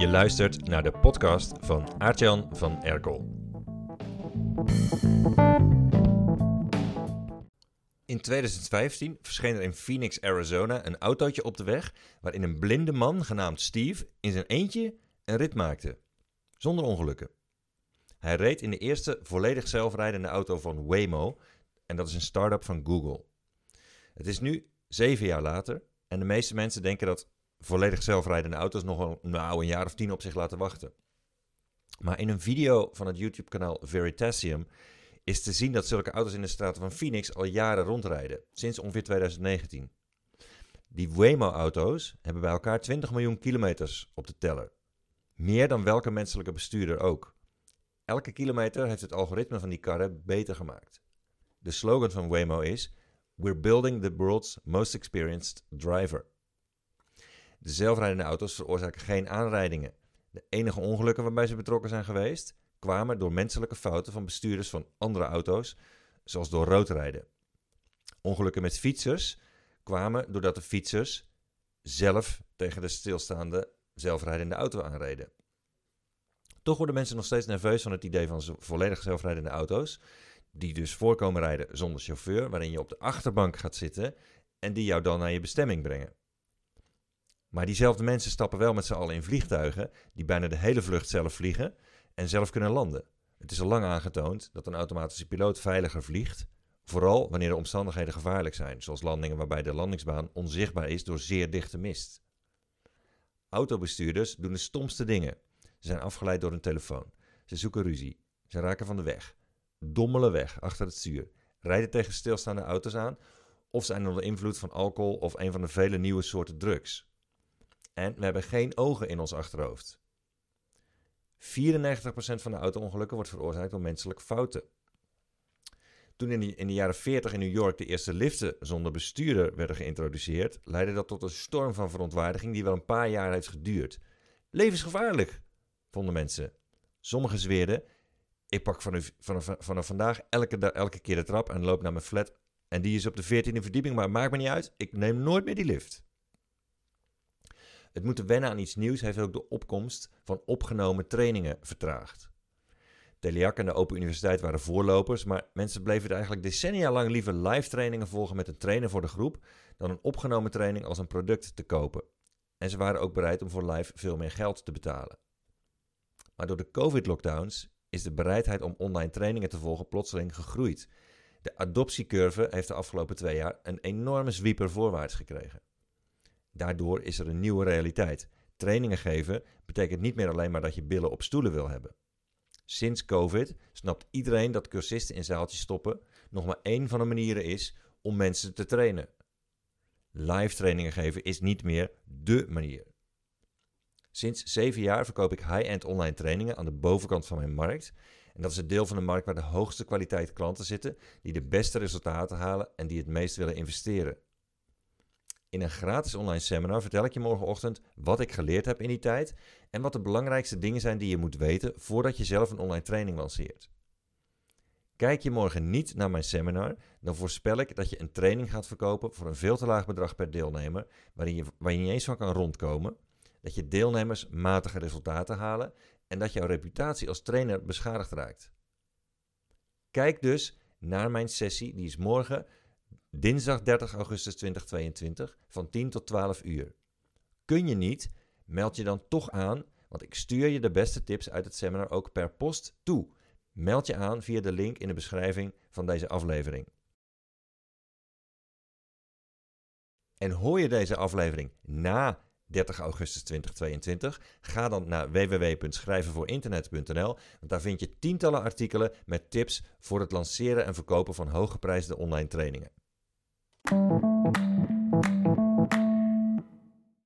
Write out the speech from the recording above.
Je luistert naar de podcast van Aartjan van Erkel. In 2015 verscheen er in Phoenix, Arizona een autootje op de weg waarin een blinde man genaamd Steve in zijn eentje een rit maakte, zonder ongelukken. Hij reed in de eerste volledig zelfrijdende auto van Waymo en dat is een start-up van Google. Het is nu zeven jaar later en de meeste mensen denken dat volledig zelfrijdende auto's nog nou, een jaar of tien op zich laten wachten. Maar in een video van het YouTube-kanaal Veritasium is te zien dat zulke auto's in de straten van Phoenix al jaren rondrijden, sinds ongeveer 2019. Die Waymo-auto's hebben bij elkaar 20 miljoen kilometers op de teller. Meer dan welke menselijke bestuurder ook. Elke kilometer heeft het algoritme van die karren beter gemaakt. De slogan van Waymo is: We're building the world's most experienced driver. De zelfrijdende auto's veroorzaken geen aanrijdingen. De enige ongelukken waarbij ze betrokken zijn geweest, kwamen door menselijke fouten van bestuurders van andere auto's, zoals door roodrijden. Ongelukken met fietsers kwamen doordat de fietsers zelf tegen de stilstaande zelfrijdende auto aanreden. Toch worden mensen nog steeds nerveus van het idee van volledig zelfrijdende auto's, die dus voorkomen rijden zonder chauffeur, waarin je op de achterbank gaat zitten en die jou dan naar je bestemming brengen. Maar diezelfde mensen stappen wel met z'n allen in vliegtuigen die bijna de hele vlucht zelf vliegen en zelf kunnen landen. Het is al lang aangetoond dat een automatische piloot veiliger vliegt, vooral wanneer de omstandigheden gevaarlijk zijn, zoals landingen waarbij de landingsbaan onzichtbaar is door zeer dichte mist. Autobestuurders doen de stomste dingen. Ze zijn afgeleid door een telefoon. Ze zoeken ruzie. Ze raken van de weg. Dommelen weg achter het stuur. Rijden tegen stilstaande auto's aan. Of zijn onder invloed van alcohol of een van de vele nieuwe soorten drugs. En we hebben geen ogen in ons achterhoofd. 94% van de auto-ongelukken wordt veroorzaakt door menselijke fouten. Toen in de, in de jaren 40 in New York de eerste liften zonder bestuurder werden geïntroduceerd, leidde dat tot een storm van verontwaardiging die wel een paar jaar heeft geduurd. Levensgevaarlijk, vonden mensen. Sommigen zweerden: ik pak vanaf, vanaf, vanaf vandaag elke, elke keer de trap en loop naar mijn flat. En die is op de 14e verdieping, maar maakt me niet uit. Ik neem nooit meer die lift. Het moeten wennen aan iets nieuws heeft ook de opkomst van opgenomen trainingen vertraagd. Teliac en de Open Universiteit waren voorlopers, maar mensen bleven er eigenlijk decennia lang liever live trainingen volgen met een trainer voor de groep dan een opgenomen training als een product te kopen. En ze waren ook bereid om voor live veel meer geld te betalen. Maar door de COVID-lockdowns is de bereidheid om online trainingen te volgen plotseling gegroeid. De adoptiecurve heeft de afgelopen twee jaar een enorme zwieper voorwaarts gekregen. Daardoor is er een nieuwe realiteit. Trainingen geven betekent niet meer alleen maar dat je billen op stoelen wil hebben. Sinds COVID snapt iedereen dat cursisten in zaaltjes stoppen nog maar één van de manieren is om mensen te trainen. Live trainingen geven is niet meer dé manier. Sinds zeven jaar verkoop ik high-end online trainingen aan de bovenkant van mijn markt. En dat is het deel van de markt waar de hoogste kwaliteit klanten zitten, die de beste resultaten halen en die het meest willen investeren. In een gratis online seminar vertel ik je morgenochtend wat ik geleerd heb in die tijd en wat de belangrijkste dingen zijn die je moet weten voordat je zelf een online training lanceert. Kijk je morgen niet naar mijn seminar, dan voorspel ik dat je een training gaat verkopen voor een veel te laag bedrag per deelnemer, waarin je, waar je niet eens van kan rondkomen, dat je deelnemers matige resultaten halen en dat jouw reputatie als trainer beschadigd raakt. Kijk dus naar mijn sessie, die is morgen Dinsdag 30 augustus 2022 van 10 tot 12 uur. Kun je niet? Meld je dan toch aan, want ik stuur je de beste tips uit het seminar ook per post toe. Meld je aan via de link in de beschrijving van deze aflevering. En hoor je deze aflevering na 30 augustus 2022? Ga dan naar www.schrijvenvoorinternet.nl, want daar vind je tientallen artikelen met tips voor het lanceren en verkopen van hooggeprijsde online trainingen. うん。